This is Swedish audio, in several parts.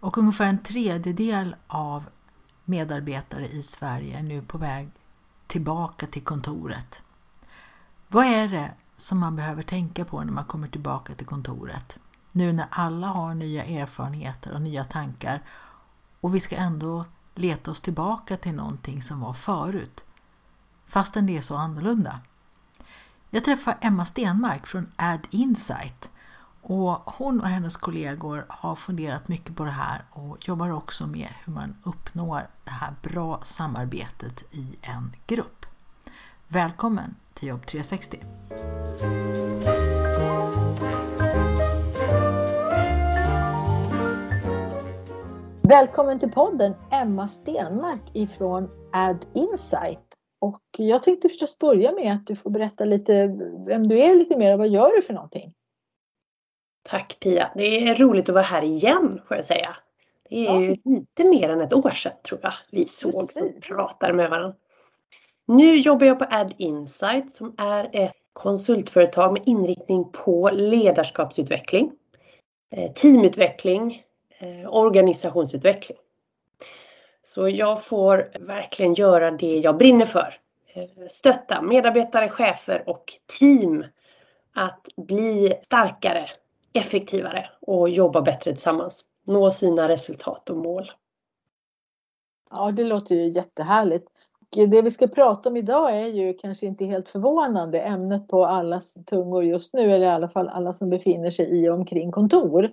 och ungefär en tredjedel av medarbetare i Sverige är nu på väg tillbaka till kontoret. Vad är det som man behöver tänka på när man kommer tillbaka till kontoret? Nu när alla har nya erfarenheter och nya tankar och vi ska ändå leta oss tillbaka till någonting som var förut, fastän det är så annorlunda. Jag träffar Emma Stenmark från Ad Insight och hon och hennes kollegor har funderat mycket på det här och jobbar också med hur man uppnår det här bra samarbetet i en grupp. Välkommen till Jobb 360! Välkommen till podden Emma Stenmark ifrån Ad Insight. Och jag tänkte förstås börja med att du får berätta lite vem du är lite mer och vad gör du för någonting? Tack Pia! Det är roligt att vara här igen får jag säga. Det är ja. ju lite mer än ett år sedan tror jag vi såg och pratade med varandra. Nu jobbar jag på Ad Insight som är ett konsultföretag med inriktning på ledarskapsutveckling, eh, teamutveckling, eh, organisationsutveckling. Så jag får verkligen göra det jag brinner för. Eh, stötta medarbetare, chefer och team att bli starkare effektivare och jobba bättre tillsammans. Nå sina resultat och mål. Ja, det låter ju jättehärligt. Det vi ska prata om idag är ju kanske inte helt förvånande ämnet på allas tungor just nu, eller i alla fall alla som befinner sig i och omkring kontor.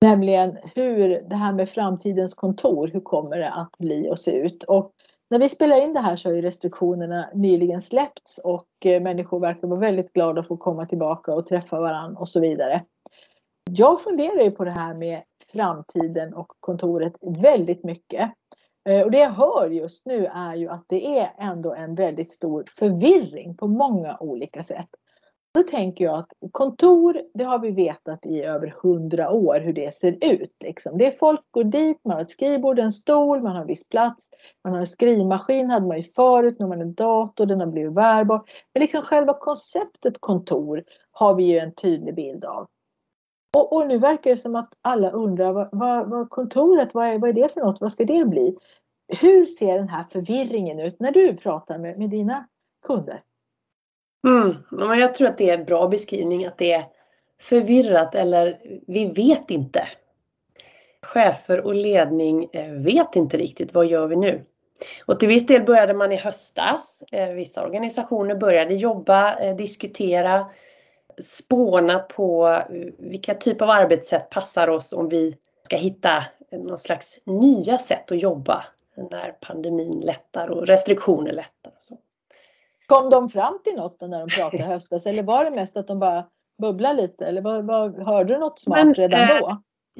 Nämligen hur det här med framtidens kontor, hur kommer det att bli och se ut? Och när vi spelar in det här så har ju restriktionerna nyligen släppts och eh, människor verkar vara väldigt glada att få komma tillbaka och träffa varandra och så vidare. Jag funderar ju på det här med framtiden och kontoret väldigt mycket. Eh, och det jag hör just nu är ju att det är ändå en väldigt stor förvirring på många olika sätt. Då tänker jag att kontor, det har vi vetat i över hundra år hur det ser ut. Liksom. Det är folk går dit, man har ett skrivbord, en stol, man har en viss plats. Man har en skrivmaskin, hade man ju förut, nu har man en dator, den har blivit bärbar. Men liksom själva konceptet kontor har vi ju en tydlig bild av. Och, och, nu verkar det som att alla undrar vad, vad, vad kontoret, vad är, vad är det för något, vad ska det bli? Hur ser den här förvirringen ut när du pratar med, med dina kunder? Mm, jag tror att det är en bra beskrivning att det är förvirrat eller vi vet inte. Chefer och ledning eh, vet inte riktigt vad gör vi nu? Och till viss del började man i höstas. Eh, vissa organisationer började jobba, eh, diskutera spåna på vilka typer av arbetssätt passar oss om vi ska hitta någon slags nya sätt att jobba när pandemin lättar och restriktioner lättar. Och så. Kom de fram till något när de pratade höstas eller var det mest att de bara bubblade lite eller vad, vad, hörde du något smart Men, redan då? Eh,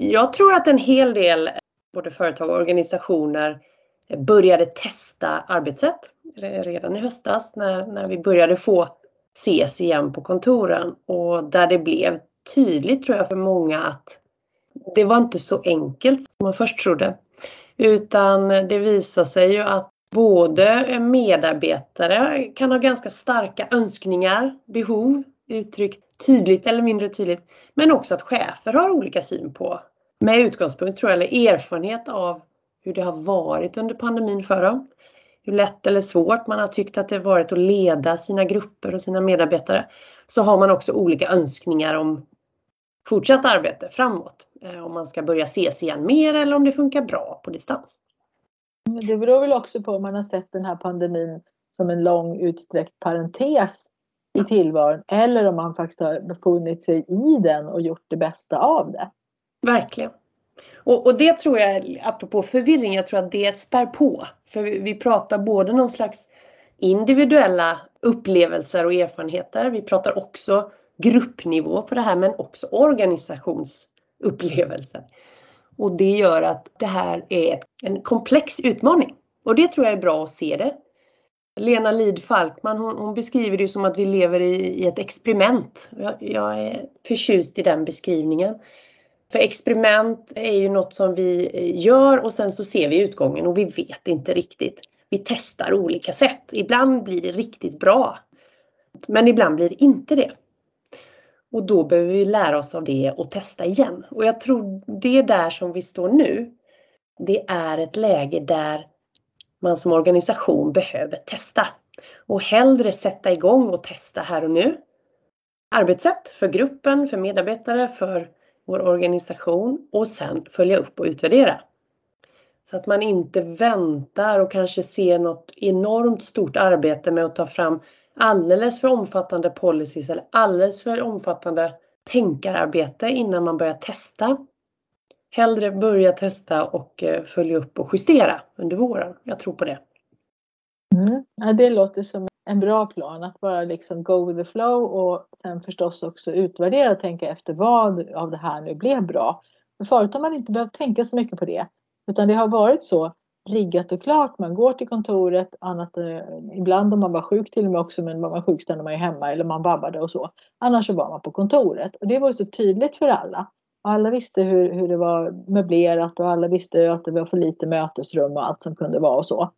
jag tror att en hel del både företag och organisationer började testa arbetssätt redan i höstas när, när vi började få ses igen på kontoren och där det blev tydligt tror jag för många att det var inte så enkelt som man först trodde. Utan det visar sig ju att både medarbetare kan ha ganska starka önskningar, behov uttryckt tydligt eller mindre tydligt. Men också att chefer har olika syn på, med utgångspunkt tror jag, eller erfarenhet av hur det har varit under pandemin för dem hur lätt eller svårt man har tyckt att det varit att leda sina grupper och sina medarbetare så har man också olika önskningar om fortsatt arbete framåt. Eh, om man ska börja ses igen mer eller om det funkar bra på distans. Det beror väl också på om man har sett den här pandemin som en lång utsträckt parentes i tillvaron eller om man faktiskt har befunnit sig i den och gjort det bästa av det. Verkligen. Och, och, det tror jag, apropå förvirring, jag tror att det spär på. För vi, vi pratar både någon slags individuella upplevelser och erfarenheter. Vi pratar också gruppnivå på det här men också organisationsupplevelser. Och det gör att det här är en komplex utmaning. Och det tror jag är bra att se det. Lena Lid Falkman hon, hon beskriver det som att vi lever i, i ett experiment. Jag, jag, är förtjust i den beskrivningen. För experiment är ju något som vi gör och sen så ser vi utgången och vi vet inte riktigt. Vi testar olika sätt. Ibland blir det riktigt bra. Men ibland blir det inte det. Och då behöver vi lära oss av det och testa igen. Och jag tror det där som vi står nu, det är ett läge där man som organisation behöver testa. Och hellre sätta igång och testa här och nu. Arbetssätt för gruppen, för medarbetare, för vår organisation och sen följa upp och utvärdera. Så att man inte väntar och kanske ser något enormt stort arbete med att ta fram alldeles för omfattande policies eller alldeles för omfattande tänkararbete innan man börjar testa. Hellre börja testa och eh, följa upp och justera under våren. Jag tror på det. Mm. Ja, det låter som en bra plan att bara liksom go with the flow och sen förstås också utvärdera och tänka efter vad av det här nu blev bra. Men förut har man inte behövt tänka så mycket på det utan det har varit så riggat och klart. Man går till kontoret, annat, eh, ibland om man var sjuk till och med också, men var man sjuk stannade man ju hemma eller man vabbade och så. Annars så var man på kontoret och det var så tydligt för alla. Alla visste hur, hur det var möblerat och alla visste att det var för lite mötesrum och allt som kunde vara och så.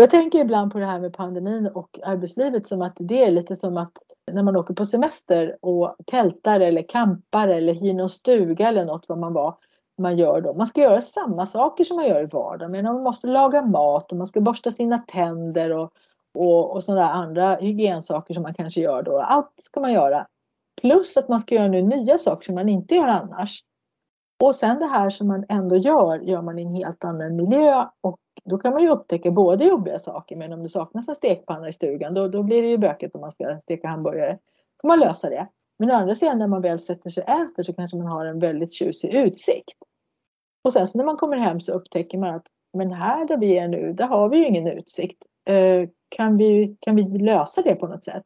Jag tänker ibland på det här med pandemin och arbetslivet som att det är lite som att när man åker på semester och tältar eller campar eller hyr någon stuga eller något vad man var man gör då. Man ska göra samma saker som man gör i vardagen. Men man måste laga mat och man ska borsta sina tänder och, och, och sådana andra hygiensaker som man kanske gör då. Allt ska man göra. Plus att man ska göra nu nya saker som man inte gör annars. Och sen det här som man ändå gör, gör man i en helt annan miljö och då kan man ju upptäcka både jobbiga saker men om det saknas en stekpanna i stugan då, då blir det ju bökigt om man ska steka hamburgare. Då får man lösa det. Men å andra sidan när man väl sätter sig och äter så kanske man har en väldigt tjusig utsikt. Och sen så när man kommer hem så upptäcker man att men här där vi är nu, där har vi ju ingen utsikt. Eh, kan, vi, kan vi lösa det på något sätt?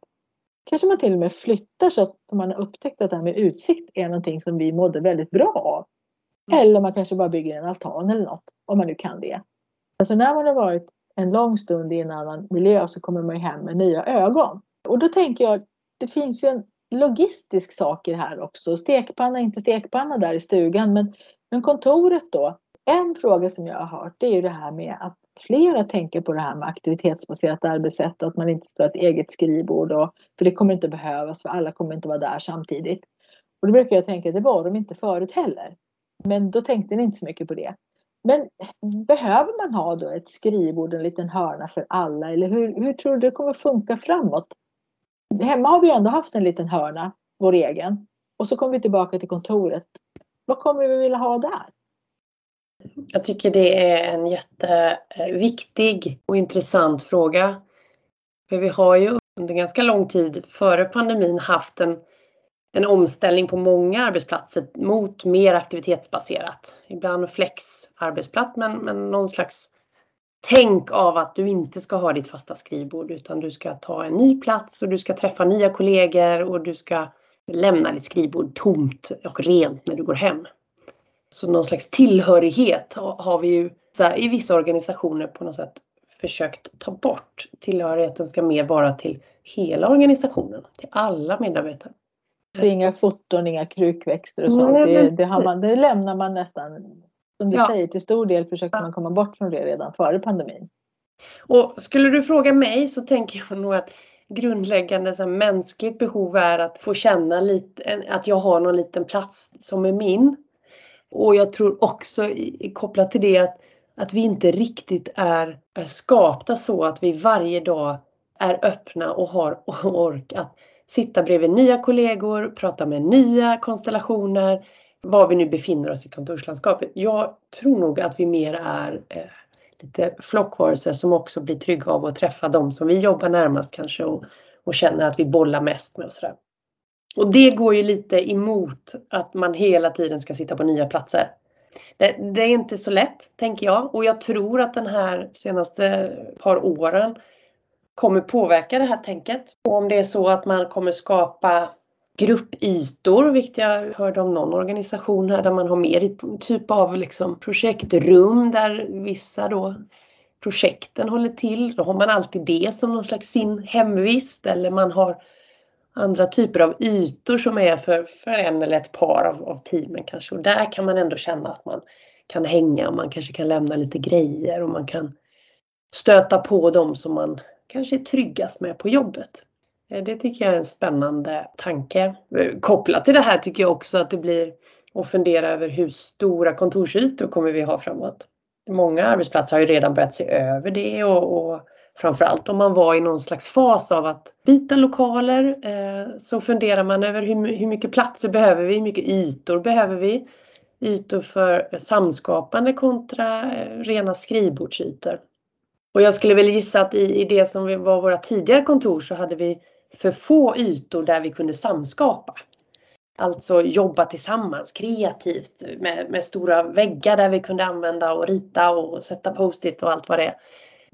Kanske man till och med flyttar så att man har upptäckt att det här med utsikt är någonting som vi mådde väldigt bra av. Mm. Eller man kanske bara bygger en altan eller något, om man nu kan det. Alltså när man har varit en lång stund i en annan miljö så kommer man hem med nya ögon. Och då tänker jag, det finns ju en logistisk sak i det här också. Stekpanna, inte stekpanna där i stugan, men men kontoret då? En fråga som jag har hört det är ju det här med att flera tänker på det här med aktivitetsbaserat arbetssätt och att man inte ska ha ett eget skrivbord. Och, för det kommer inte behövas för alla kommer inte vara där samtidigt. Och då brukar jag tänka att det var de inte förut heller. Men då tänkte ni inte så mycket på det. Men behöver man ha då ett skrivbord, en liten hörna för alla? Eller hur, hur tror du det kommer funka framåt? Hemma har vi ändå haft en liten hörna, vår egen. Och så kommer vi tillbaka till kontoret vad kommer vi vilja ha där? Jag tycker det är en jätteviktig och intressant fråga. För vi har ju under ganska lång tid före pandemin haft en, en omställning på många arbetsplatser mot mer aktivitetsbaserat. Ibland flex arbetsplats men, men någon slags tänk av att du inte ska ha ditt fasta skrivbord utan du ska ta en ny plats och du ska träffa nya kollegor och du ska lämna ditt skrivbord tomt och rent när du går hem. Så någon slags tillhörighet har vi ju här, i vissa organisationer på något sätt försökt ta bort. Tillhörigheten ska mer vara till hela organisationen, till alla medarbetare. Så inga foton, inga krukväxter och sånt. Det, det, man, det lämnar man nästan, som du ja. säger, till stor del försökte man komma bort från det redan före pandemin. Och skulle du fråga mig så tänker jag nog att grundläggande så mänskligt behov är att få känna lite, att jag har någon liten plats som är min. Och jag tror också kopplat till det att, att vi inte riktigt är, är skapta så att vi varje dag är öppna och har ork att sitta bredvid nya kollegor, prata med nya konstellationer, var vi nu befinner oss i kontorslandskapet. Jag tror nog att vi mer är eh, lite flockvarelser som också blir trygga av att träffa dem som vi jobbar närmast kanske och, och känner att vi bollar mest med och sådär. Och det går ju lite emot att man hela tiden ska sitta på nya platser. Det, det, är inte så lätt, tänker jag. Och jag tror att den här senaste par åren kommer påverka det här tänket. Och om det är så att man kommer skapa gruppytor, vilket jag hörde om någon organisation här där man har mer typ av liksom projektrum där vissa då projekten håller till. Då har man alltid det som någon slags sin hemvist eller man har andra typer av ytor som är för, för en eller ett par av, av teamen kanske. Och där kan man ändå känna att man kan hänga och man kanske kan lämna lite grejer och man kan stöta på dem som man kanske är tryggast med på jobbet. Eh, det tycker jag är en spännande tanke. Eh, kopplat till det här tycker jag också att det blir att fundera över hur stora kontorsytor kommer vi ha framåt. Många arbetsplatser har ju redan börjat se över det och, och framförallt om man var i någon slags fas av att byta lokaler eh, så funderar man över hur, hur mycket platser behöver vi, hur mycket ytor behöver vi? Ytor för samskapande kontra eh, rena skrivbordsytor. Och jag skulle väl gissa att i, i det som var våra tidigare kontor så hade vi för få ytor där vi kunde samskapa. Alltså jobba tillsammans kreativt med, med stora väggar där vi kunde använda och rita och sätta post-it och allt vad det är.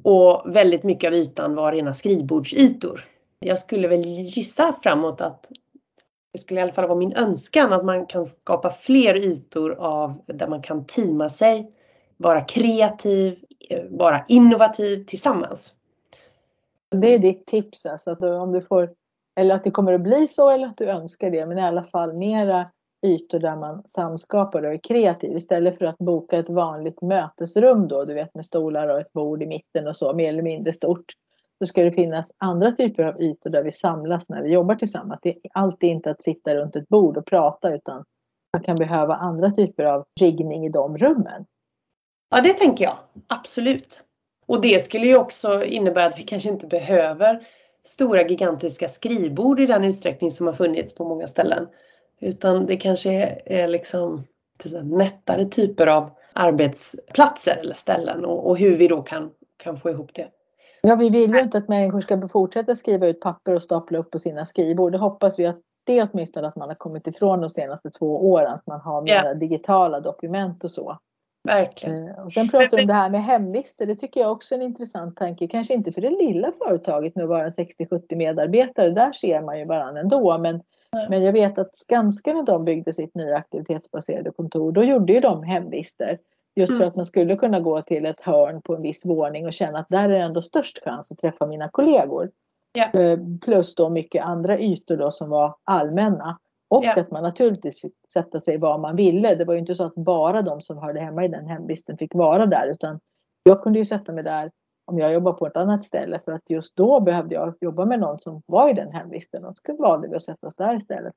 Och väldigt mycket av ytan var rena skrivbordsytor. Jag skulle väl gissa framåt att det skulle i alla fall vara min önskan att man kan skapa fler ytor av där man kan teama sig, vara kreativ, vara innovativ tillsammans. Det är ditt tips alltså, att om du får, eller att det kommer att bli så eller att du önskar det, men i alla fall mera ytor där man samskapar och är kreativ istället för att boka ett vanligt mötesrum då, du vet med stolar och ett bord i mitten och så, mer eller mindre stort. Så ska det finnas andra typer av ytor där vi samlas när vi jobbar tillsammans. Det är alltid inte att sitta runt ett bord och prata utan man kan behöva andra typer av riggning i de rummen. Ja, det tänker jag. Absolut. Och det skulle ju också innebära att vi kanske inte behöver stora gigantiska skrivbord i den utsträckning som har funnits på många ställen. Utan det kanske är liksom nättare typer av arbetsplatser eller ställen och, och, hur vi då kan, kan få ihop det. Ja, vi vill ju inte att människor ska fortsätta skriva ut papper och stapla upp på sina skrivbord. Det hoppas vi att det åtminstone att man har kommit ifrån de senaste två åren. Att man har mer yeah. digitala dokument och så. Verkligen. Eh, och sen pratar du om det här med hemlistor. Det tycker jag också är en intressant tanke. Kanske inte för det lilla företaget med bara 60-70 medarbetare. Där ser man ju varandra ändå. Men men jag vet att Skanska när de byggde sitt nya aktivitetsbaserade kontor, då gjorde ju de hemlistor. Just för mm. att man skulle kunna gå till ett hörn på en viss våning och känna att där är det ändå störst chans att träffa mina kollegor. Yeah. Plus då mycket andra ytor då som var allmänna. Och yeah. att man naturligtvis fick sätta sig var man ville. Det var ju inte så att bara de som hörde hemma i den hemvisten fick vara där utan jag kunde ju sätta mig där om jag jobbar på ett annat ställe för att just då behövde jag jobba med någon som var i den hemvisten och så valde vi att sätta oss där istället.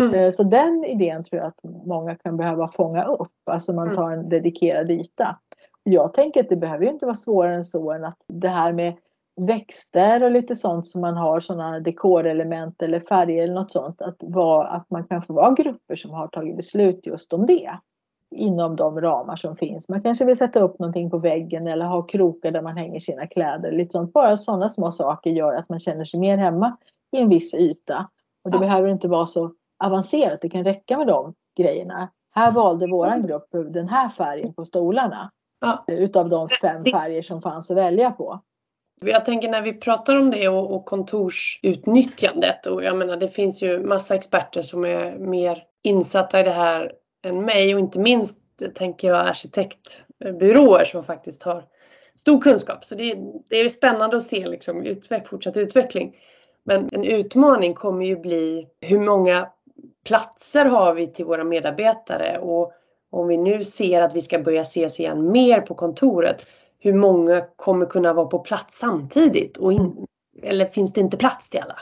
Mm. Eh, så den idén tror jag att många kan behöva fånga upp, alltså man mm. tar en dedikerad yta. Jag tänker att det behöver inte vara svårare än så än att det här med växter och lite sånt som man har sådana dekorelement eller färger eller något sånt. Att, var, att man kan få vara grupper som har tagit beslut just om det inom de ramar som finns. Man kanske vill sätta upp någonting på väggen eller ha krokar där man hänger sina kläder. Lite sånt. Bara sådana små saker gör att man känner sig mer hemma i en viss yta. Och det ja. behöver inte vara så avancerat, det kan räcka med de grejerna. Här valde våran grupp den här färgen på stolarna. Ja. Utav de fem färger som fanns att välja på. Jag tänker när vi pratar om det och, och kontorsutnyttjandet och jag menar det finns ju massa experter som är mer insatta i det här än mig och inte minst tänker jag arkitektbyråer som faktiskt har stor kunskap. Så det, det är spännande att se liksom utveck, fortsatt utveckling. Men en utmaning kommer ju bli hur många platser har vi till våra medarbetare och om vi nu ser att vi ska börja ses igen mer på kontoret, hur många kommer kunna vara på plats samtidigt? Och in, eller finns det inte plats till alla?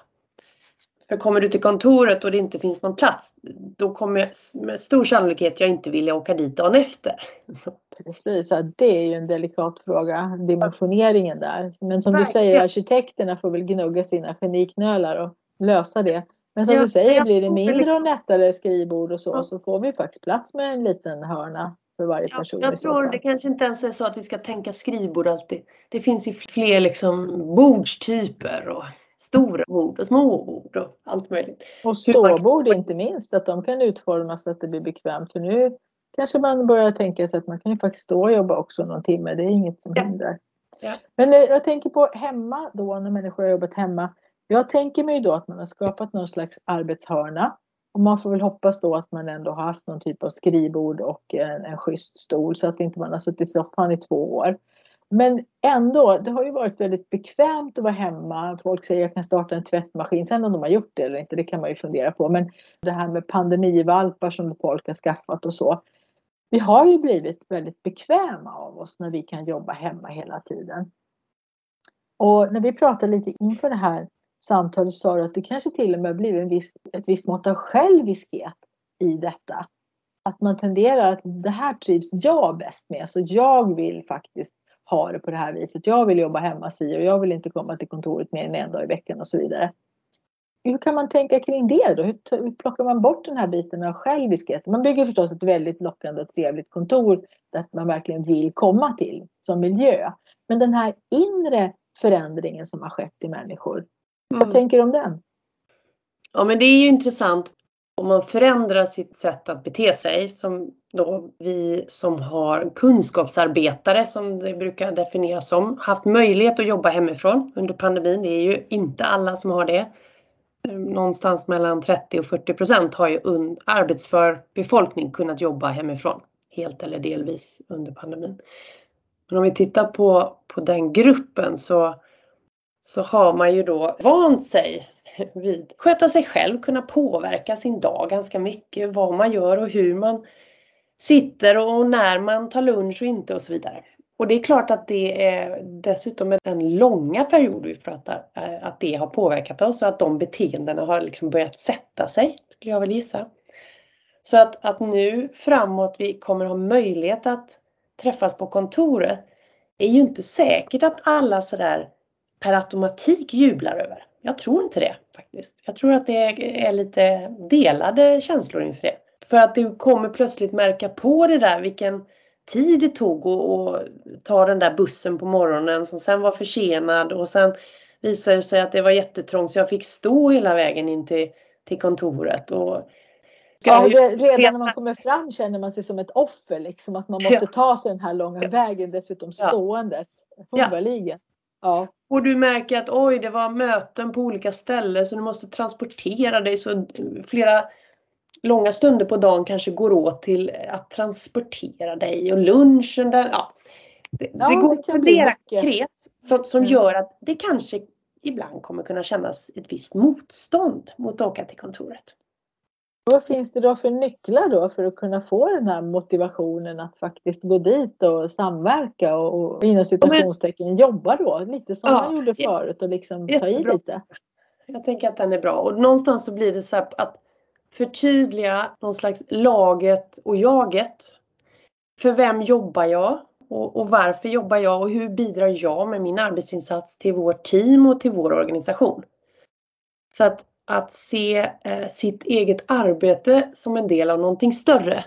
För kommer du till kontoret och det inte finns någon plats, då kommer jag med stor sannolikhet jag inte vilja åka dit dagen efter. Så. Precis, det är ju en delikat fråga, dimensioneringen där. Men som du säger, arkitekterna får väl gnugga sina geniknölar och lösa det. Men som ja, du säger, blir det mindre och nättare skrivbord och så, ja. så får vi faktiskt plats med en liten hörna för varje person. jag tror det kanske inte ens är så att vi ska tänka skrivbord alltid. Det finns ju fler liksom bordstyper och stora bord och små bord och allt möjligt. Och ståbord inte minst, att de kan utformas så att det blir bekvämt. För nu kanske man börjar tänka sig att man kan ju faktiskt stå och jobba också någon timme, det är inget som ja. hindrar. Ja. Men eh, jag tänker på hemma då, när människor har jobbat hemma. Jag tänker mig då att man har skapat någon slags arbetshörna och man får väl hoppas då att man ändå har haft någon typ av skrivbord och en, en schysst stol så att inte man har suttit i soffan i två år. Men ändå, det har ju varit väldigt bekvämt att vara hemma. Folk säger att jag kan starta en tvättmaskin. Sen om de har gjort det eller inte, det kan man ju fundera på. Men det här med pandemivalpar som folk har skaffat och så. Vi har ju blivit väldigt bekväma av oss när vi kan jobba hemma hela tiden. Och när vi pratade lite inför det här samtalet sa du att det kanske till och med blir en viss, ett visst mått av själviskhet i detta. Att man tenderar att det här trivs jag bäst med så jag vill faktiskt ha det på det här viset. Jag vill jobba hemma si och jag vill inte komma till kontoret mer än en dag i veckan och så vidare. Hur kan man tänka kring det då? Hur plockar man bort den här biten av själviskhet? Man bygger förstås ett väldigt lockande och trevligt kontor där man verkligen vill komma till som miljö. Men den här inre förändringen som har skett i människor. Mm. Vad tänker du om den? Ja men det är ju intressant om man förändrar sitt sätt att bete sig som då vi som har kunskapsarbetare som det brukar definieras som haft möjlighet att jobba hemifrån under pandemin. Det är ju inte alla som har det. Någonstans mellan 30 och 40 procent har ju arbetsför befolkning kunnat jobba hemifrån helt eller delvis under pandemin. Men om vi tittar på, på den gruppen så, så har man ju då vant sig vid sköta sig själv, kunna påverka sin dag ganska mycket, vad man gör och hur man sitter och när man tar lunch och inte och så vidare. Och det är klart att det är dessutom den långa period vi pratar, eh, att det har påverkat oss och att de beteendena har liksom börjat sätta sig, skulle jag väl gissa. Så att, att nu framåt vi kommer ha möjlighet att träffas på kontoret är ju inte säkert att alla sådär per automatik jublar över. Jag tror inte det faktiskt. Jag tror att det är lite delade känslor inför det. För att du kommer plötsligt märka på det där vilken tid det tog att ta den där bussen på morgonen som sen var försenad och sen visade det sig att det var jättetrångt så jag fick stå hela vägen in till, till kontoret. Och Ja, redan när man kommer fram känner man sig som ett offer, liksom, att man måste ta sig den här långa vägen dessutom ståendes. Hundraligen. Ja. Och du märker att oj, det var möten på olika ställen så du måste transportera dig så flera långa stunder på dagen kanske går åt till att transportera dig och lunchen där. Ja. Det, ja, det går det kan flera konkret som, som mm. gör att det kanske ibland kommer kunna kännas ett visst motstånd mot att åka till kontoret. Vad finns det då för nycklar då för att kunna få den här motivationen att faktiskt gå dit och samverka och, och inom citationstecken jobba då lite som ja, man gjorde förut och liksom ta i lite? Jag tänker att den är bra och någonstans så blir det så att förtydliga någon slags laget och jaget. För vem jobbar jag? Och, och varför jobbar jag och hur bidrar jag med min arbetsinsats till vårt team och till vår organisation? Så att att se eh, sitt eget arbete som en del av någonting större.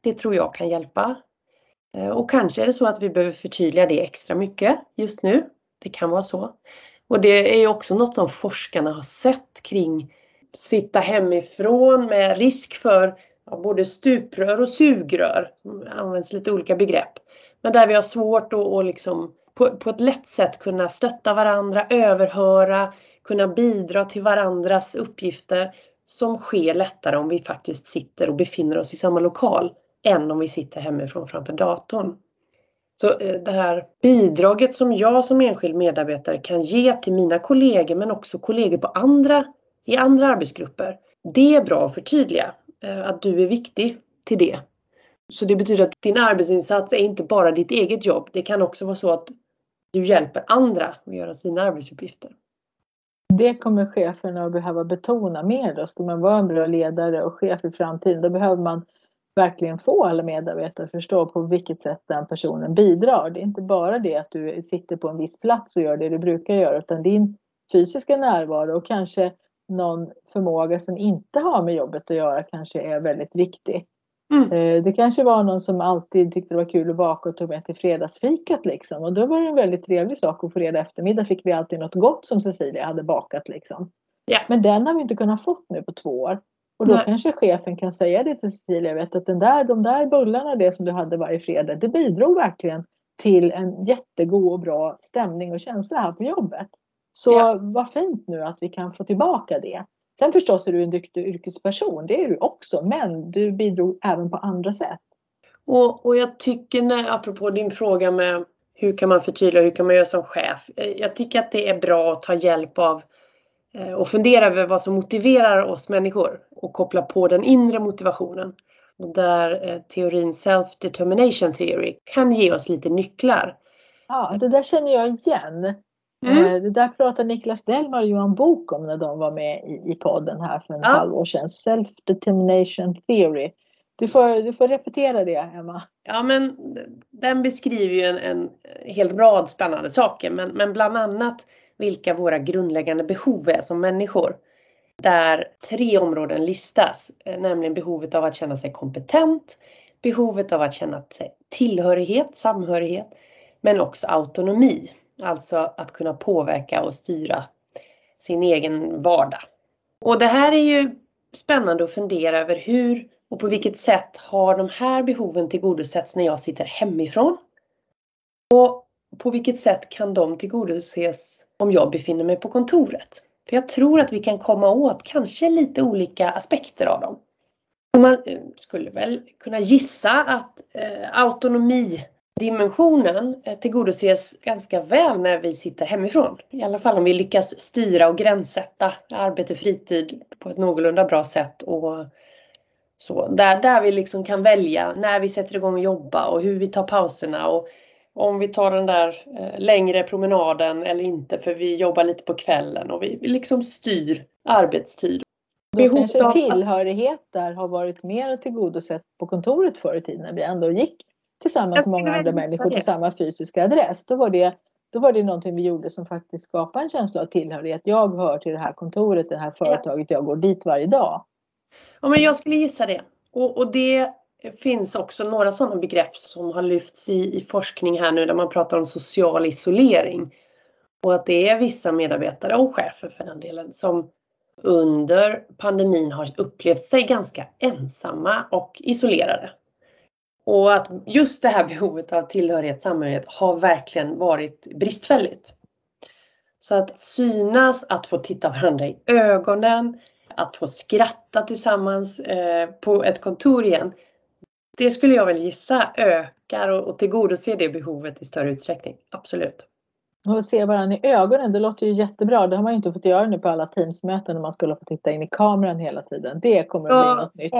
Det tror jag kan hjälpa. Eh, och kanske är det så att vi behöver förtydliga det extra mycket just nu. Det kan vara så. Och det är ju också något som forskarna har sett kring sitta hemifrån med risk för ja, både stuprör och sugrör. Det används lite olika begrepp. Men där vi har svårt att, liksom på, på ett lätt sätt kunna stötta varandra, överhöra, kunna bidra till varandras uppgifter som sker lättare om vi faktiskt sitter och befinner oss i samma lokal än om vi sitter hemifrån framför datorn. Så eh, det här bidraget som jag som enskild medarbetare kan ge till mina kollegor men också kollegor på andra, i andra arbetsgrupper. Det är bra att förtydliga eh, att du är viktig till det. Så det betyder att din arbetsinsats är inte bara ditt eget jobb. Det kan också vara så att du hjälper andra att göra sina arbetsuppgifter. Det kommer cheferna att behöva betona mer då. Ska man vara en bra ledare och chef i framtiden då behöver man verkligen få alla medarbetare att förstå på vilket sätt den personen bidrar. Det är inte bara det att du sitter på en viss plats och gör det du brukar göra utan din fysiska närvaro och kanske någon förmåga som inte har med jobbet att göra kanske är väldigt viktig. Mm. Eh, det kanske var någon som alltid tyckte det var kul att baka och tog med till fredagsfikat liksom. Och då var det en väldigt trevlig sak och fredag eftermiddag fick vi alltid något gott som Cecilia hade bakat liksom. Yeah. Men den har vi inte kunnat fått nu på två år. Och då Nej. kanske chefen kan säga det till Cecilia, vet att den där, de där bullarna, det som du hade varje fredag, det bidrog verkligen till en jättegod och bra stämning och känsla här på jobbet. Så ja. vad fint nu att vi kan få tillbaka det. Sen förstås är du en duktig yrkesperson, det är du också, men du bidrog även på andra sätt. Och, och jag tycker, när, apropå din fråga med hur kan man förtydliga, hur kan man göra som chef? Eh, jag tycker att det är bra att ta hjälp av eh, och fundera över vad som motiverar oss människor och koppla på den inre motivationen. Och där eh, teorin Self-Determination Theory kan ge oss lite nycklar. Ja, det där känner jag igen. Mm. Det där pratade Niklas Delmar och Johan Bok om när de var med i, podden här för en ja. halvår sedan. Self-Determination Theory. Du får, du får repetera det, Emma. Ja, men den beskriver ju en, en hel rad spännande saker, men, men bland annat vilka våra grundläggande behov är som människor. Där tre områden listas, eh, nämligen behovet av att känna sig kompetent, behovet av att känna tillhörighet, samhörighet, men också autonomi. Alltså att kunna påverka och styra sin egen vardag. Och det här är ju spännande att fundera över hur och på vilket sätt har de här behoven tillgodosetts när jag sitter hemifrån? Och på vilket sätt kan de tillgodoses om jag befinner mig på kontoret? För jag tror att vi kan komma åt kanske lite olika aspekter av dem. man eh, skulle väl kunna gissa att eh, autonomi eh, tillgodoses ganska väl när vi sitter hemifrån. I alla fall om vi lyckas styra och gränssätta arbete fritid på ett någorlunda bra sätt och så, där, där vi liksom kan välja när vi sätter igång och jobba och hur vi tar pauserna och om vi tar den där eh, längre promenaden eller inte för vi jobbar lite på kvällen och vi, vi liksom styr arbetstid. Då kanske tillhörighet där har varit mer tillgodosett på kontoret förr i tiden när vi ändå gick tillsammans med många andra människor till samma fysiska adress. Då var, det, då var det någonting vi gjorde som faktiskt skapade en känsla av tillhörighet. Jag hör till det här kontoret, det här företaget, jag går dit varje dag. Ja, men jag skulle gissa det. Och, och det finns också några sådana begrepp som har lyfts i, i forskning här nu där man pratar om social isolering. Och att det är vissa medarbetare och chefer för den delen som under pandemin har upplevt sig ganska ensamma och isolerade. Och att just det här behovet av tillhörighet, samhörighet har verkligen varit bristfälligt. Så att synas, att få titta varandra i ögonen, att få skratta tillsammans eh, på ett kontor igen. Det skulle jag väl gissa ökar och, och tillgodoser det behovet i större utsträckning. Absolut. Och se varandra i ögonen, det låter ju jättebra. Det har man ju inte fått göra nu på alla Teamsmöten när man skulle få titta in i kameran hela tiden. Det kommer att bli något nytt.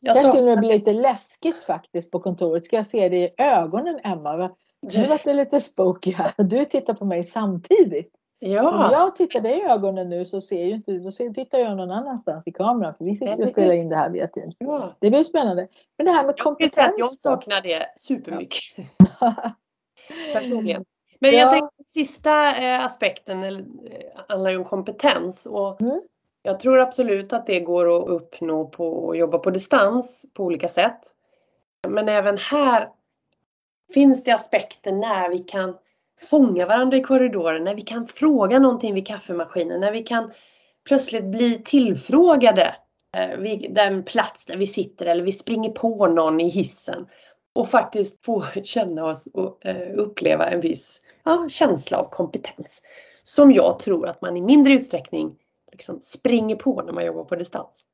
Ja, jag Sen skulle det bli lite läskigt faktiskt på kontoret. Ska jag se dig i ögonen Emma? Nu vart lite spooky här. Du tittar på mig samtidigt. Ja. Om jag tittar dig i ögonen nu så ser ju inte, då ser, tittar jag någon annanstans i kameran för vi sitter och spelar in det här via Teams. Ja. Det blir spännande. Men det här med kompetens. Jag, jag saknar det supermycket. Personligen. Men jag tänker sista eh, aspekten eh, handlar ju om kompetens. Och mm. Jag tror absolut att det går att uppnå på att jobba på distans på olika sätt. Men även här finns det aspekter när vi kan fånga varandra i korridoren, när vi kan fråga någonting vid kaffemaskinen, när vi kan plötsligt bli tillfrågade eh, vid den plats där vi sitter eller vi springer på någon i hissen och faktiskt få känna oss och eh, uppleva en viss ja, känsla av kompetens som jag tror att man i mindre utsträckning liksom springer på när man jobbar på distans.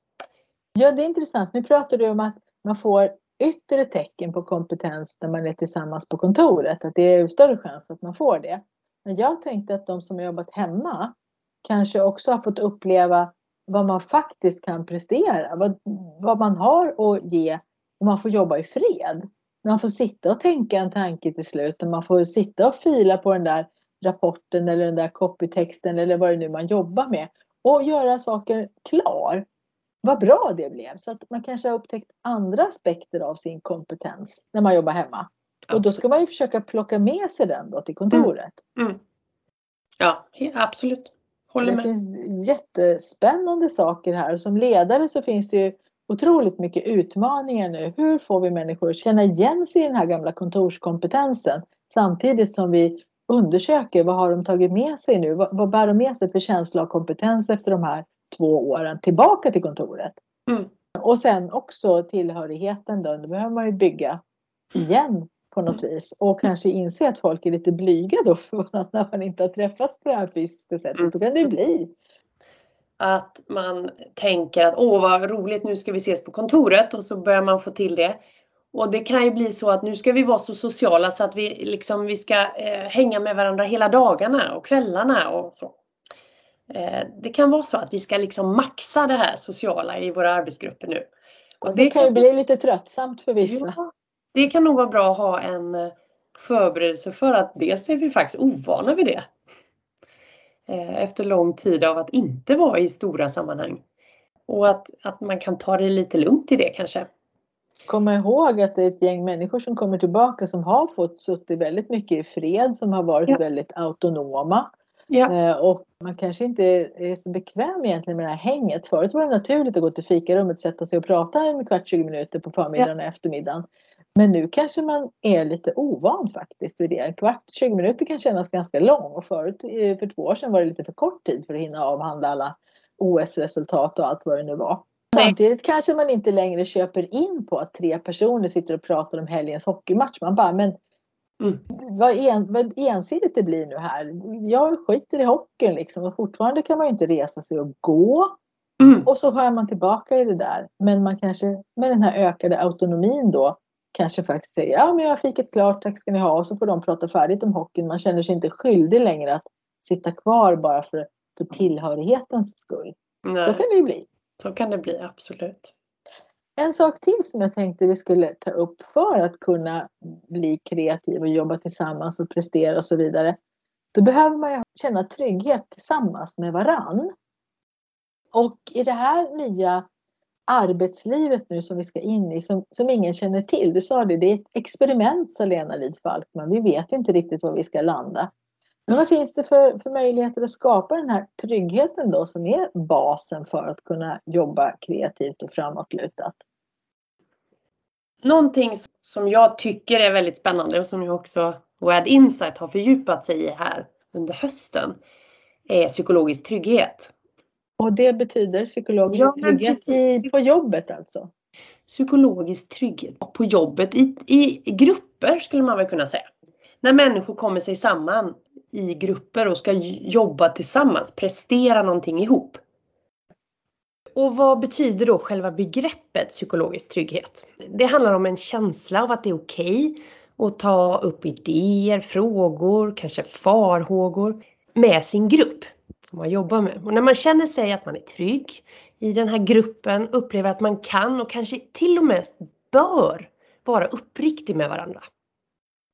Ja, det är intressant. Nu pratar du om att man får yttre tecken på kompetens när man är tillsammans på kontoret, att det är större chans att man får det. Men jag tänkte att de som har jobbat hemma kanske också har fått uppleva vad man faktiskt kan prestera, vad, vad man har att ge och man får jobba i fred. Man får sitta och tänka en tanke till slut och man får sitta och fila på den där rapporten eller den där copytexten eller vad det nu man jobbar med och göra saker klar vad bra det blev. Så att man kanske har upptäckt andra aspekter av sin kompetens när man jobbar hemma. Absolut. Och då ska man ju försöka plocka med sig den då till kontoret. Mm. Mm. Ja, absolut. Håller det med. finns jättespännande saker här. Som ledare så finns det ju otroligt mycket utmaningar nu. Hur får vi människor att känna igen sig i den här gamla kontorskompetensen samtidigt som vi undersöker vad har de tagit med sig nu? Vad, vad bär de med sig för känsla av kompetens efter de här två åren tillbaka till kontoret. Mm. Och sen också tillhörigheten då, då behöver man ju bygga igen på något vis och kanske inse att folk är lite blyga då för när man inte har träffats på det här fysiska sättet. Så kan det bli. Att man tänker att åh vad roligt nu ska vi ses på kontoret och så börjar man få till det. Och det kan ju bli så att nu ska vi vara så sociala så att vi liksom vi ska eh, hänga med varandra hela dagarna och kvällarna och så. Eh, det kan vara så att vi ska liksom maxa det här sociala i våra arbetsgrupper nu. Och det, det kan ju bli lite tröttsamt för vissa. Ja, det kan nog vara bra att ha en eh, förberedelse för att dels är vi faktiskt ovana vid det. Eh, efter lång tid av att inte vara i stora sammanhang. Och att, att man kan ta det lite lugnt i det kanske. Komma ihåg att det är ett gäng människor som kommer tillbaka som har fått suttit väldigt mycket i fred, som har varit ja. väldigt autonoma. Ja. Eh, och man kanske inte är så bekväm egentligen med det här hänget. Förut var det naturligt att gå till fikarummet, sätta sig och prata en kvart, 20 minuter på förmiddagen ja. och eftermiddagen. Men nu kanske man är lite ovan faktiskt vid det. En kvart, 20 minuter kan kännas ganska lång och förut, eh, för två år sedan var det lite för kort tid för att hinna avhandla alla OS-resultat och allt vad det nu var. Samtidigt kanske man inte längre köper in på att tre personer sitter och pratar om helgens hockeymatch. Man bara, men mm. vad, en, vad ensidigt det blir nu här. Jag skiter i hockeyn liksom och fortfarande kan man ju inte resa sig och gå. Mm. Och så har man tillbaka i det där. Men man kanske med den här ökade autonomin då kanske faktiskt säger ja men jag har fikat klart, tack ska ni ha och så får de prata färdigt om hockeyn. Man känner sig inte skyldig längre att sitta kvar bara för, för tillhörighetens skull. Nej. Så kan det ju bli. Så kan det bli, absolut. En sak till som jag tänkte vi skulle ta upp för att kunna bli kreativ och jobba tillsammans och prestera och så vidare. Då behöver man ju känna trygghet tillsammans med varann. Och i det här nya arbetslivet nu som vi ska in i som, som ingen känner till. Du sa det, det är ett experiment sa Lena Lid Falkman. Vi vet inte riktigt var vi ska landa. Men vad finns det för, för möjligheter att skapa den här tryggheten då som är basen för att kunna jobba kreativt och framåtlutat? Någonting som jag tycker är väldigt spännande och som ju också WAD Insight har fördjupat sig i här under hösten är psykologisk trygghet. Och det betyder psykologisk ja, trygghet i, på jobbet alltså? Psykologisk trygghet på jobbet i, i grupper skulle man väl kunna säga. När människor kommer sig samman i grupper och ska jobba tillsammans, prestera någonting ihop. Och vad betyder då själva begreppet psykologisk trygghet? Det handlar om en känsla av att det är okej okay att ta upp idéer, frågor, kanske farhågor med sin grupp som man jobbar med. Och när man känner sig att man är trygg i den här gruppen, upplever att man kan och kanske till och med bör vara uppriktig med varandra.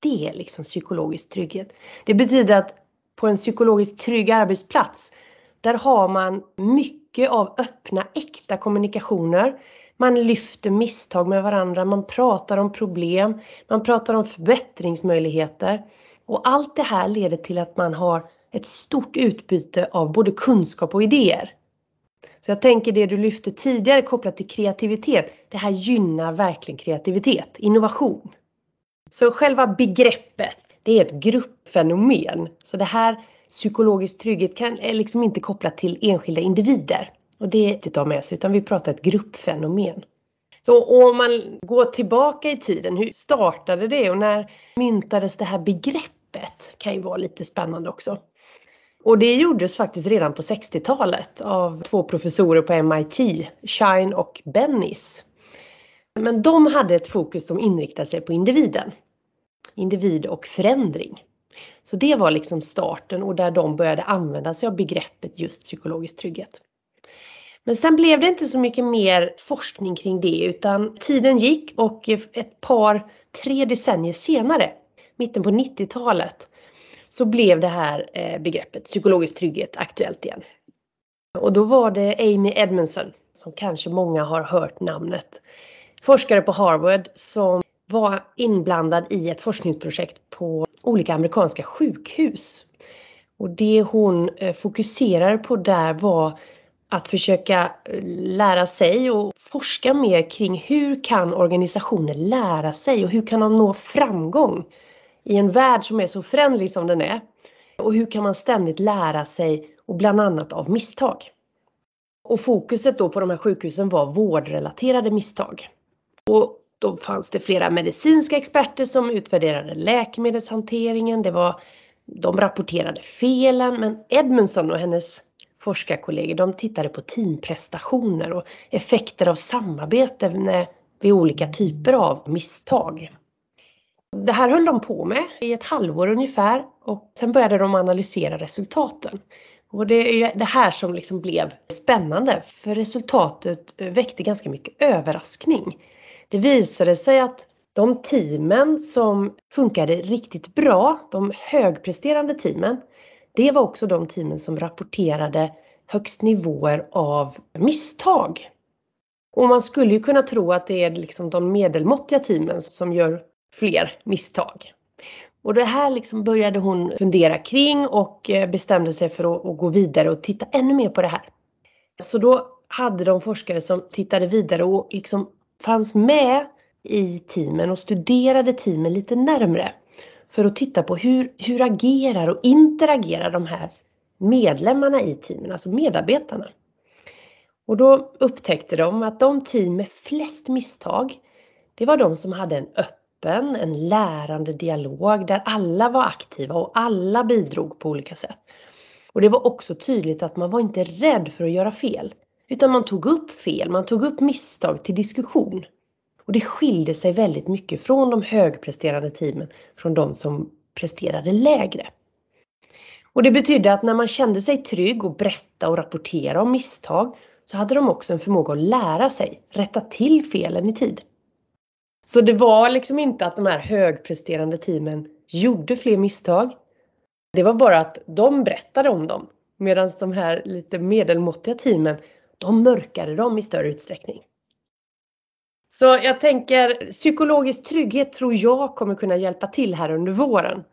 Det är liksom psykologisk trygghet. Det betyder att på en psykologiskt trygg arbetsplats, där har man mycket av öppna, äkta kommunikationer. Man lyfter misstag med varandra, man pratar om problem, man pratar om förbättringsmöjligheter. Och allt det här leder till att man har ett stort utbyte av både kunskap och idéer. Så jag tänker det du lyfte tidigare kopplat till kreativitet, det här gynnar verkligen kreativitet, innovation. Så själva begreppet, det är ett gruppfenomen. Så det här psykologisk trygghet kan, är liksom inte kopplat till enskilda individer. Och det är inte att ha med sig, utan vi pratar ett gruppfenomen. Så om man går tillbaka i tiden, hur startade det och när myntades det här begreppet? Kan ju vara lite spännande också. Och det gjordes faktiskt redan på 60-talet av två professorer på MIT, Shine och Bennis. Men de hade ett fokus som inriktade sig på individen. Individ och förändring. Så det var liksom starten och där de började använda sig av begreppet just psykologisk trygghet. Men sen blev det inte så mycket mer forskning kring det utan tiden gick och ett par, tre decennier senare, mitten på 90-talet, så blev det här eh, begreppet psykologisk trygghet aktuellt igen. Och då var det Amy Edmondson, som kanske många har hört namnet, forskare på Harvard som var inblandad i ett forskningsprojekt på olika amerikanska sjukhus. Och det hon eh, fokuserade på där var att försöka eh, lära sig och forska mer kring hur kan organisationer lära sig och hur kan de nå framgång i en värld som är så förändlig som den är. Och hur kan man ständigt lära sig och bland annat av misstag. Och fokuset då på de här sjukhusen var vårdrelaterade misstag. Och då fanns det flera medicinska experter som utvärderade läkemedelshanteringen. Det var, de rapporterade felen men Edmundson och hennes forskarkollegor de tittade på teamprestationer och effekter av samarbete vid olika typer av misstag. Det här höll de på med i ett halvår ungefär och sen började de analysera resultaten. Och det är det här som liksom blev spännande för resultatet väckte ganska mycket överraskning. Det visade sig att de teamen som funkade riktigt bra, de högpresterande teamen, det var också de teamen som rapporterade högst nivåer av misstag. Och man skulle ju kunna tro att det är liksom de medelmåttiga teamen som gör fler misstag. Och det här liksom började hon fundera kring och eh, bestämde sig för att, att gå vidare och titta ännu mer på det här. Så då hade de forskare som tittade vidare och liksom fanns med i teamen och studerade teamen lite närmre. För att titta på hur, hur agerar och interagerar de här medlemmarna i teamen, alltså medarbetarna. Och då upptäckte de att de team med flest misstag, det var de som hade en öppen, en lärande dialog där alla var aktiva och alla bidrog på olika sätt. Och det var också tydligt att man var inte rädd för att göra fel. Utan man tog upp fel, man tog upp misstag till diskussion. Och det skilde sig väldigt mycket från de högpresterande teamen från de som presterade lägre. Och det betydde att när man kände sig trygg och berätta och rapportera om misstag så hade de också en förmåga att lära sig, rätta till felen i tid. Så det var liksom inte att de här högpresterande teamen gjorde fler misstag. Det var bara att de berättade om dem. Medan de här lite medelmåttiga teamen, de mörkade dem i större utsträckning. Så jag tänker psykologisk trygghet tror jag kommer kunna hjälpa till här under våren.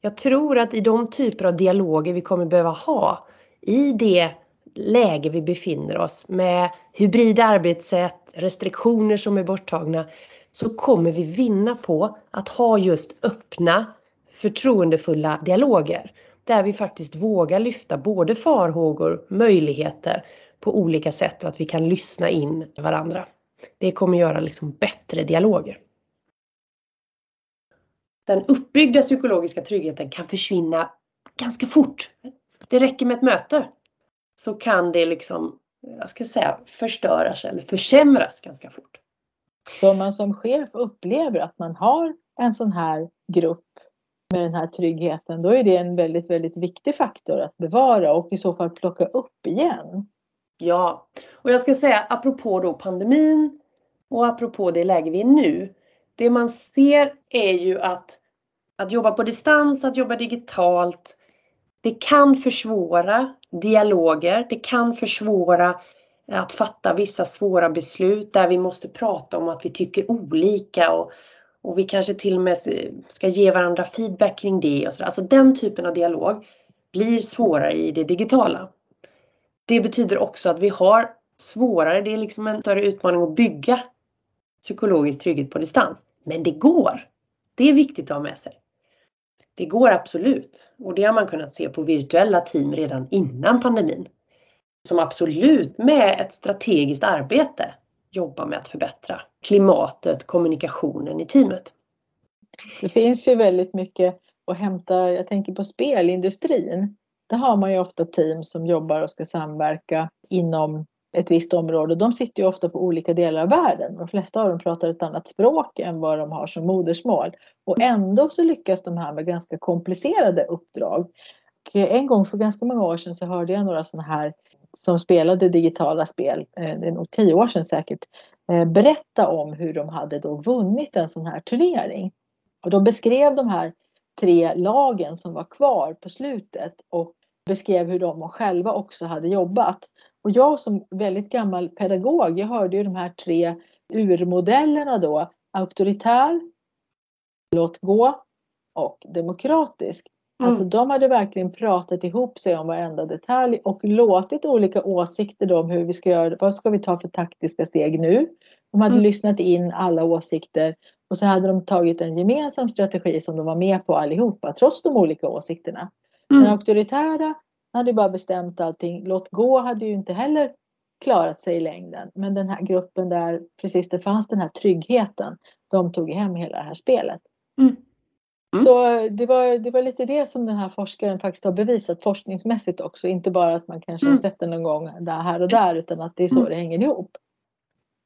Jag tror att i de typer av dialoger vi kommer behöva ha i det läge vi befinner oss med hybrida arbetssätt, restriktioner som är borttagna, så kommer vi vinna på att ha just öppna, förtroendefulla dialoger. Där vi faktiskt vågar lyfta både farhågor, möjligheter på olika sätt och att vi kan lyssna in varandra. Det kommer göra liksom bättre dialoger. Den uppbyggda psykologiska tryggheten kan försvinna ganska fort. Det räcker med ett möte. Så kan det liksom, jag ska säga, förstöras eller försämras ganska fort. Så om man som chef upplever att man har en sån här grupp med den här tryggheten, då är det en väldigt, väldigt viktig faktor att bevara och i så fall plocka upp igen. Ja, och jag ska säga apropå då pandemin och apropå det läge vi är nu. Det man ser är ju att att jobba på distans, att jobba digitalt, det kan försvåra dialoger, det kan försvåra att fatta vissa svåra beslut där vi måste prata om att vi tycker olika och, och vi kanske till och med ska ge varandra feedback kring det. Och så. Alltså den typen av dialog blir svårare i det digitala. Det betyder också att vi har svårare, det är liksom en större utmaning att bygga psykologisk trygghet på distans. Men det går! Det är viktigt att ha med sig. Det går absolut och det har man kunnat se på virtuella team redan innan pandemin. Som absolut med ett strategiskt arbete jobbar med att förbättra klimatet, kommunikationen i teamet. Det finns ju väldigt mycket att hämta, jag tänker på spelindustrin. Där har man ju ofta team som jobbar och ska samverka inom ett visst område. De sitter ju ofta på olika delar av världen. De flesta av dem pratar ett annat språk än vad de har som modersmål. Och ändå så lyckas de här med ganska komplicerade uppdrag. Och en gång för ganska många år sedan så hörde jag några sådana här som spelade digitala spel, eh, det är nog tio år sedan säkert, eh, berätta om hur de hade då vunnit en sån här turnering. Och de beskrev de här tre lagen som var kvar på slutet och beskrev hur de själva också hade jobbat. Och jag som väldigt gammal pedagog, jag hörde ju de här tre urmodellerna då, auktoritär, låt gå och demokratisk. Mm. Alltså de hade verkligen pratat ihop sig om varenda detalj och låtit olika åsikter om hur vi ska göra, vad ska vi ta för taktiska steg nu? De hade mm. lyssnat in alla åsikter och så hade de tagit en gemensam strategi som de var med på allihopa trots de olika åsikterna. Mm. Den auktoritära hade bara bestämt allting. Låt gå hade ju inte heller klarat sig i längden. Men den här gruppen där precis det fanns den här tryggheten, de tog hem hela det här spelet. Mm. Mm. Så det var, det var lite det som den här forskaren faktiskt har bevisat forskningsmässigt också. Inte bara att man kanske mm. har sett det någon gång där, här och där utan att det är så mm. det hänger ihop.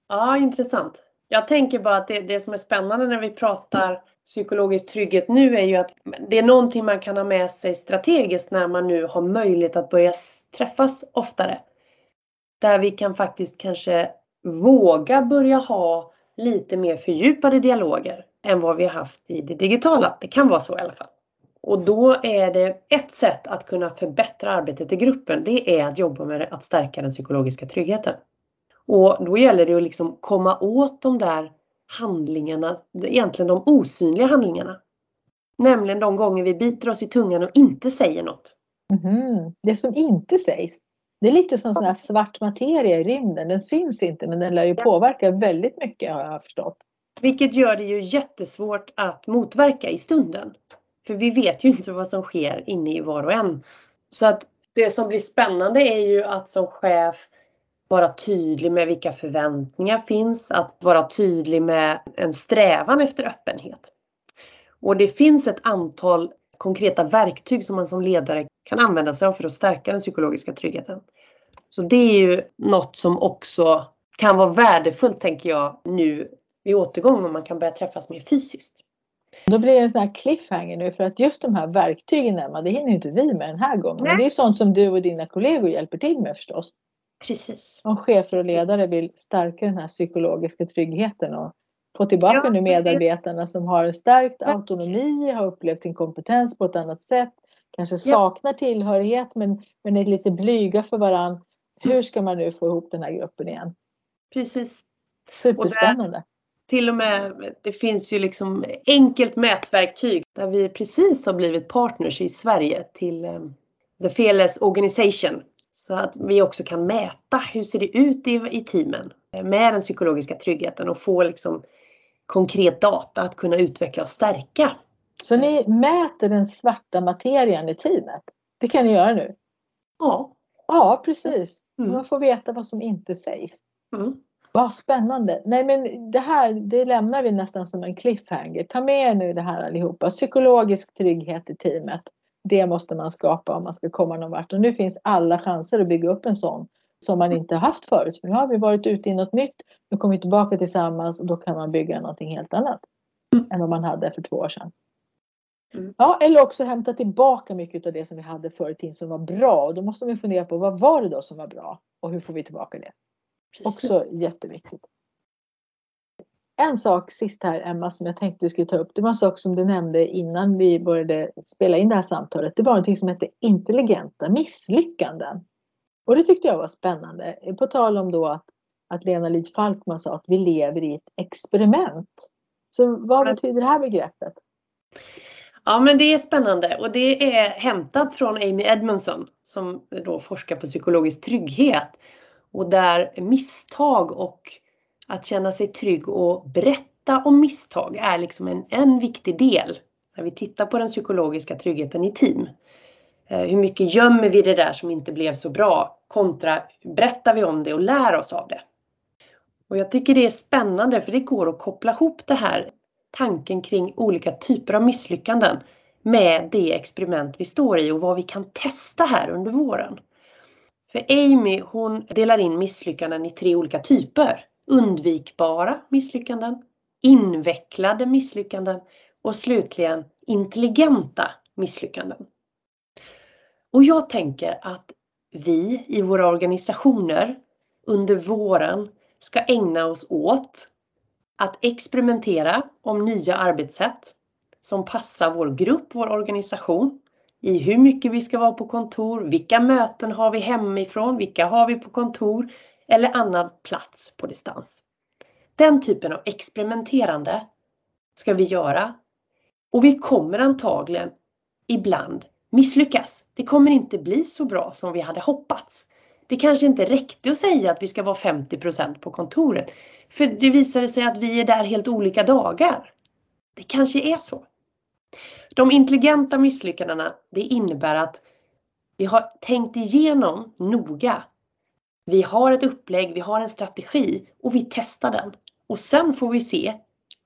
Ja, intressant. Jag tänker bara att det, det som är spännande när vi pratar psykologisk trygghet nu är ju att det är någonting man kan ha med sig strategiskt när man nu har möjlighet att börja träffas oftare. Där vi kan faktiskt kanske våga börja ha lite mer fördjupade dialoger än vad vi har haft i det digitala. Det kan vara så i alla fall. Och då är det ett sätt att kunna förbättra arbetet i gruppen. Det är att jobba med att stärka den psykologiska tryggheten. Och då gäller det att liksom komma åt de där handlingarna, egentligen de osynliga handlingarna. Nämligen de gånger vi biter oss i tungan och inte säger något. Mm, det som inte sägs. Det är lite som sån här svart materia i rymden. Den syns inte men den lär ju påverka väldigt mycket har jag förstått. Vilket gör det ju jättesvårt att motverka i stunden. För vi vet ju inte vad som sker inne i var och en. Så att det som blir spännande är ju att som chef vara tydlig med vilka förväntningar finns, att vara tydlig med en strävan efter öppenhet. Och det finns ett antal konkreta verktyg som man som ledare kan använda sig av för att stärka den psykologiska tryggheten. Så det är ju något som också kan vara värdefullt tänker jag nu vid återgång om man kan börja träffas mer fysiskt. Då blir det en sån här cliffhanger nu för att just de här verktygen Emma, det hinner inte vi med den här gången. Men det är sånt som du och dina kollegor hjälper till med förstås. Precis. Om chefer och ledare vill stärka den här psykologiska tryggheten och få tillbaka ja, nu medarbetarna som har stärkt autonomi, har upplevt sin kompetens på ett annat sätt, kanske saknar ja. tillhörighet men, men är lite blyga för varann. Hur ska man nu få ihop den här gruppen igen? Precis. Superspännande. Till och med, det finns ju liksom enkelt mätverktyg där vi precis har blivit partners i Sverige till um, The Fearless Organization så att vi också kan mäta hur ser det ut i, i teamen med den psykologiska tryggheten och få liksom konkret data att kunna utveckla och stärka. Så ni mäter den svarta materian i teamet? Det kan ni göra nu? Ja. Ja, precis. Mm. Man får veta vad som inte sägs. Mm. Vad spännande! Nej men det här det lämnar vi nästan som en cliffhanger. Ta med er nu det här allihopa. Psykologisk trygghet i teamet. Det måste man skapa om man ska komma någon vart. Och nu finns alla chanser att bygga upp en sån som man inte haft förut. Nu har vi varit ute i något nytt. Nu kommer vi tillbaka tillsammans och då kan man bygga någonting helt annat mm. än vad man hade för två år sedan. Mm. Ja, eller också hämta tillbaka mycket av det som vi hade förr i tiden som var bra. Och då måste man fundera på vad var det då som var bra och hur får vi tillbaka det? Precis. Också jätteviktigt. En sak sist här Emma som jag tänkte vi skulle ta upp. Det var en sak som du nämnde innan vi började spela in det här samtalet. Det var någonting som hette intelligenta misslyckanden. Och det tyckte jag var spännande. På tal om då att, att Lena Lid Falkman sa att vi lever i ett experiment. Så vad betyder det här begreppet? Ja men det är spännande och det är hämtat från Amy Edmondson som då forskar på psykologisk trygghet. Och där misstag och att känna sig trygg och berätta om misstag är liksom en, en viktig del när vi tittar på den psykologiska tryggheten i team. Eh, hur mycket gömmer vi det där som inte blev så bra kontra berättar vi om det och lär oss av det. Och jag tycker det är spännande för det går att koppla ihop det här tanken kring olika typer av misslyckanden med det experiment vi står i och vad vi kan testa här under våren. För Amy hon delar in misslyckanden i tre olika typer. Undvikbara misslyckanden, invecklade misslyckanden och slutligen intelligenta misslyckanden. Och jag tänker att vi i våra organisationer under våren ska ägna oss åt att experimentera om nya arbetssätt som passar vår grupp, vår organisation i hur mycket vi ska vara på kontor, vilka möten har vi hemifrån, vilka har vi på kontor eller annan plats på distans. Den typen av experimenterande ska vi göra och vi kommer antagligen ibland misslyckas. Det kommer inte bli så bra som vi hade hoppats. Det kanske inte räckte att säga att vi ska vara 50% på kontoret. För det visade sig att vi är där helt olika dagar. Det kanske är så. De intelligenta misslyckandena, det innebär att vi har tänkt igenom noga vi har ett upplägg, vi har en strategi och vi testar den. Och sen får vi se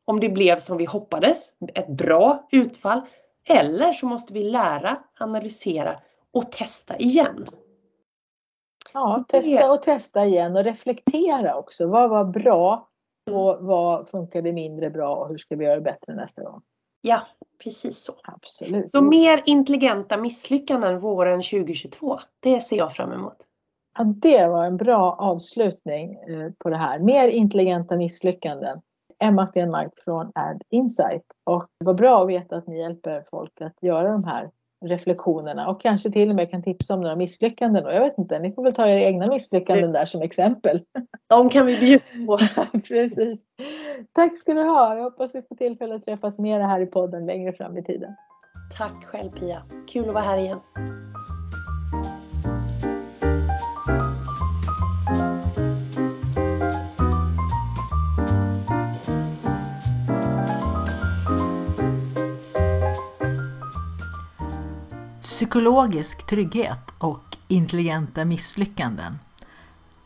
om det blev som vi hoppades, ett bra utfall. Eller så måste vi lära, analysera och testa igen. Ja, testa och testa igen och reflektera också. Vad var bra och vad funkade mindre bra och hur ska vi göra bättre nästa gång? Ja, precis så. Absolut. Så mer intelligenta misslyckanden våren 2022. Det ser jag fram emot. Ja, det var en bra avslutning eh, på det här. Mer intelligenta misslyckanden. Emma Stenmark från Ad Insight. Och det var bra att veta att ni hjälper folk att göra de här reflektionerna och kanske till och med kan tipsa om några misslyckanden. Och jag vet inte, ni får väl ta era egna misslyckanden där som exempel. De kan vi bjuda på. Precis. Tack ska du ha. Jag hoppas vi får tillfälle att träffas mer här i podden längre fram i tiden. Tack själv Pia. Kul att vara här igen. Psykologisk trygghet och intelligenta misslyckanden.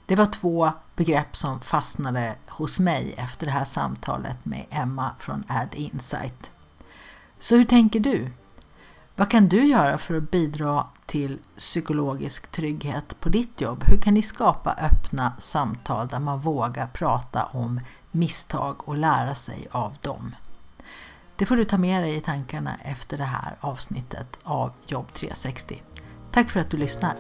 Det var två begrepp som fastnade hos mig efter det här samtalet med Emma från Ad Insight. Så hur tänker du? Vad kan du göra för att bidra till psykologisk trygghet på ditt jobb? Hur kan ni skapa öppna samtal där man vågar prata om misstag och lära sig av dem? Det får du ta med dig i tankarna efter det här avsnittet av Jobb 360. Tack för att du lyssnar!